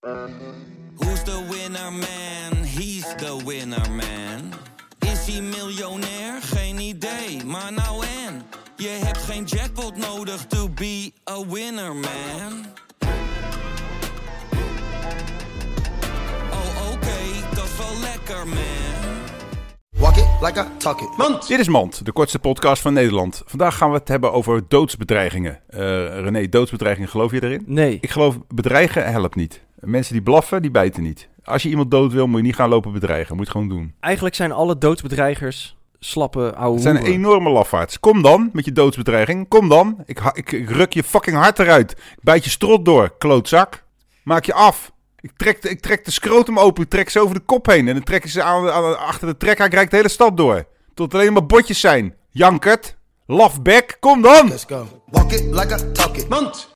Who's the winner man? He's the winner man. Is hij miljonair? Geen idee, maar nou en. Je hebt geen jackpot nodig to be a winner man. Oh oké, dat is wel lekker man. Walk it like I talk it. Mand. Dit is Mand, de kortste podcast van Nederland. Vandaag gaan we het hebben over doodsbedreigingen. Eh René, doodsbedreigingen, geloof je erin? Nee. Ik geloof, bedreigen helpt niet. Mensen die blaffen, die bijten niet. Als je iemand dood wil, moet je niet gaan lopen bedreigen. Moet je het gewoon doen. Eigenlijk zijn alle doodsbedreigers slappe ouwe Het zijn hoeren. enorme lafaards. Kom dan met je doodsbedreiging. Kom dan. Ik, ik, ik ruk je fucking hart eruit. Ik bijt je strot door, klootzak. Maak je af. Ik trek, de, ik trek de scrotum open. Ik trek ze over de kop heen. En dan trek je ze aan, aan- achter de trekker. Ik rijk de hele stad door. Tot het alleen maar botjes zijn. Jankert. Lafbek. Kom dan. Let's go. Walk it like I talk it. Mand.